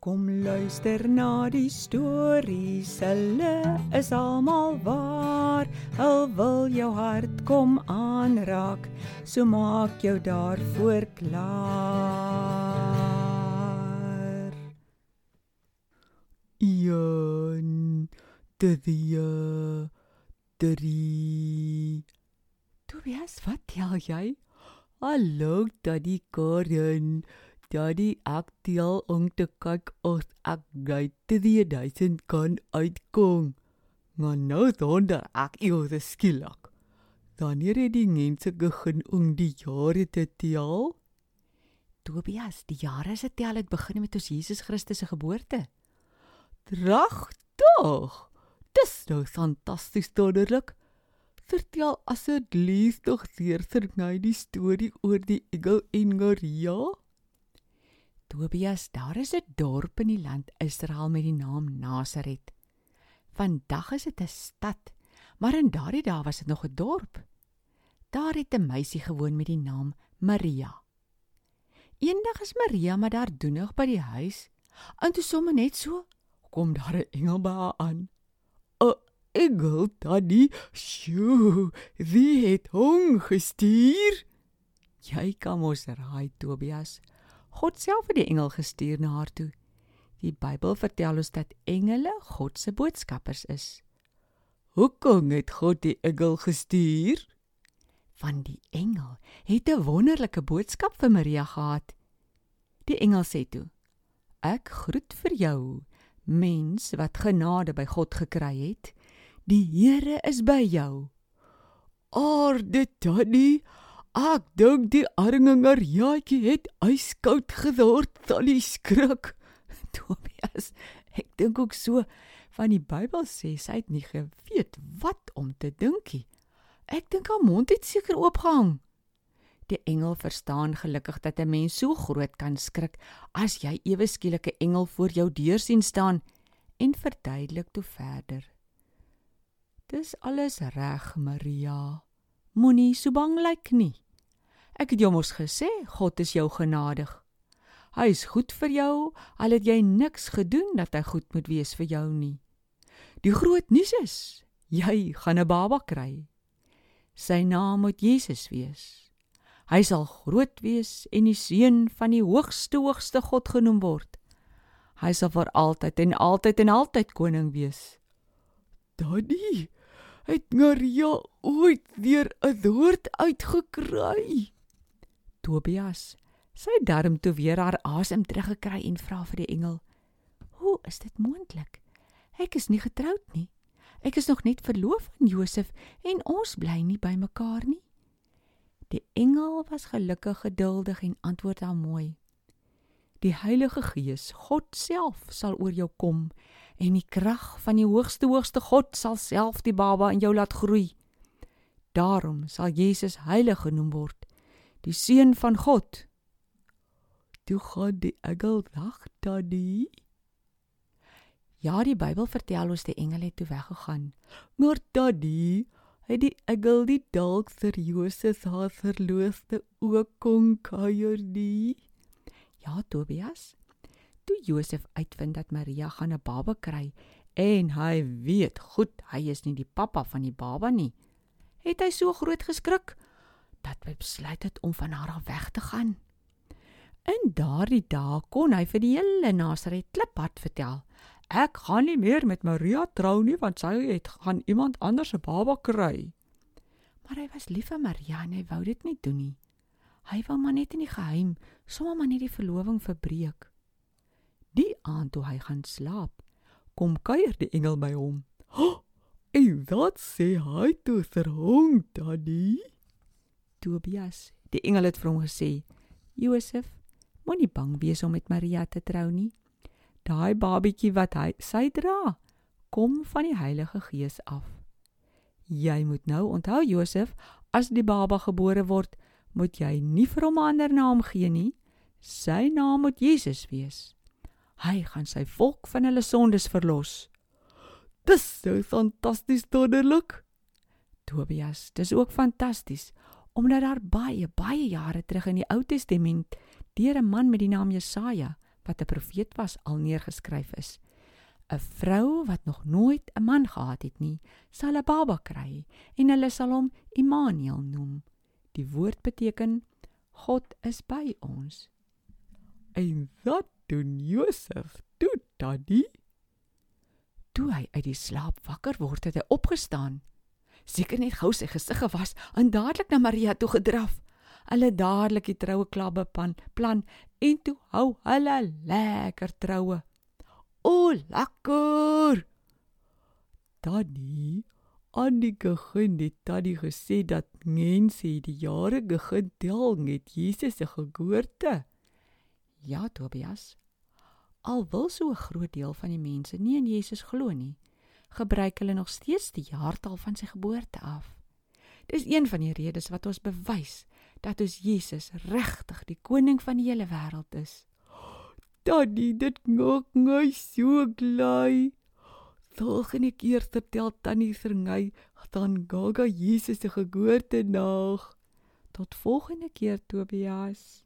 Kom luister na die stories, hulle is almal waar. Hul wil jou hart kom aanraak, so maak jou daarvoor klaar. Een, twee, drie. Tobias, wat tel jy? Hallo, Daddy Karen. Daddy, ek tel om te kyk of ek by 3000 kan uitkom. Maar nou donder ek eers skielik. Wanneer het die mense begin om die jare te tel? Tobias, die jare se tel het begin met ons Jesus Christus se geboorte. Regtig? Dis nou fantasties wonderlik. Vertel asseblief tog weer vir my die storie oor die egel en Maria. Tobias, daar is 'n dorp in die land Israel met die naam Nasaret. Vandag is dit 'n stad, maar in daardie dae was dit nog 'n dorp. Daar het 'n meisie gewoon met die naam Maria. Eendag is Maria maar daar doenig by die huis, en toe sommer net so kom daar 'n engel by haar aan. 'n Engel, daddy, sjoe, wie het hom gestuur? Jy kan mos raai, Tobias. God self het die engel gestuur na haar toe. Die Bybel vertel ons dat engele God se boodskappers is. Hoekom het God die engel gestuur? Want die engel het 'n wonderlike boodskap vir Maria gehad. Die engel sê toe: "Ek groet vir jou, mens wat genade by God gekry het. Die Here is by jou." Aarde tannie, ek dink die arme Mariaatjie het yskoud geword die skrik. Tobias, ek dink ook so van die Bybel sê sy het nie geweet wat om te dink nie. Ek dink haar mond het seker oopgehang. Die engel verstaan gelukkig dat 'n mens so groot kan skrik as jy ewe skielik 'n engel voor jou deur sien staan en verduidelik toe verder. Dis alles reg, Maria. Moenie so bang lyk nie. Ek het jou mos gesê God is jou genadig. Hy is goed vir jou, al het jy niks gedoen dat hy goed moet wees vir jou nie. Die groot nuus is, jy gaan 'n baba kry. Sy naam moet Jesus wees. Hy sal groot wees en die seun van die hoogste hoogste God genoem word. Hy sal vir altyd en altyd en altyd koning wees. Daddy, het Maria ooit weer 'n woord uitgekry? Tobias, sy darm toe weer haar asem teruggekry en vra vir die engel: "Hoe is dit moontlik? Ek is nie getroud nie. Ek is nog net verloof aan Josef en ons bly nie by mekaar nie." Die engel was gelukkig geduldig en antwoord haar mooi: Die Heilige Gees, God self, sal oor jou kom en die krag van die hoogste hoogste God sal self die baba in jou laat groei. Daarom sal Jesus heilig genoem word, die seun van God. Toe gaan die engel weg, Daddy. Ja, die Bybel vertel ons die engel het toe weggegaan. Maar Daddy, het die engel die dalk vir Josef haar verloofde ook kon kuier nie? Ja, Tobias. Toe Josef uitvind dat Maria gaan 'n baba kry en hy weet goed hy is nie die pappa van die baba nie, het hy so groot geskrik dat hy besluit het om van haar af weg te gaan. In daardie dae kon hy vir die hele Nasaret kliphard vertel: "Ek gaan nie meer met Maria trou nie want sy het gaan iemand anders se baba kry." Maar hy was lief vir Maria en hy wou dit nie doen nie. Hy wou maar net in die geheim sommer maar net die verloving verbreek. Die aand toe hy gaan slaap, kom kuier die engel by hom. "Oh, en wat sê hy toe vir hom, Daddy?" Tobias, die engel het vir hom gesê: "Josef, moenie bang wees om met Maria te trou nie. Daai babietjie wat hy sy dra, kom van die Heilige Gees af. Jy moet nou onthou Josef, as die baba gebore word, moet jy nie vir hom 'n ander naam gee nie. Sy naam moet Jesus wees. Hy gaan sy volk van hulle sondes verlos. Dis so fantasties wonderlik. Tobias, dis ook fantasties omdat daar baie baie jare terug in die Ou Testament deur 'n man met die naam Jesaja wat 'n profeet was al neergeskryf is. 'n Vrou wat nog nooit 'n man gehad het nie, sal 'n baba kry en hulle sal hom Immanuel noem. Die woord beteken God is by ons. En wat doen Josef? Toe daddy. Toe hy uit die slaap wakker word, het hy opgestaan. Seker net gou sy gesig gewas en dadelik na Maria toe gedraf. Hulle dadelik die troue klabbe plan, plan en toe hou hulle lekker troue. O, lekker. Daddy, aan die begin het daddy gesê dat mense die jare begin tel met Jesus se geboorte. Ja, Tobias. Al wil so 'n groot deel van die mense nie in Jesus glo nie, gebruik hulle nog steeds die jaartal van sy geboorte af. Dis een van die redes wat ons bewys dat ons Jesus regtig die koning van die hele wêreld is. Daddy, dit maak my so bly. Volgende keer vertel Tannie Sernay dan Gaga Jesus se geboorte nag. Tot volgende keer Tobias.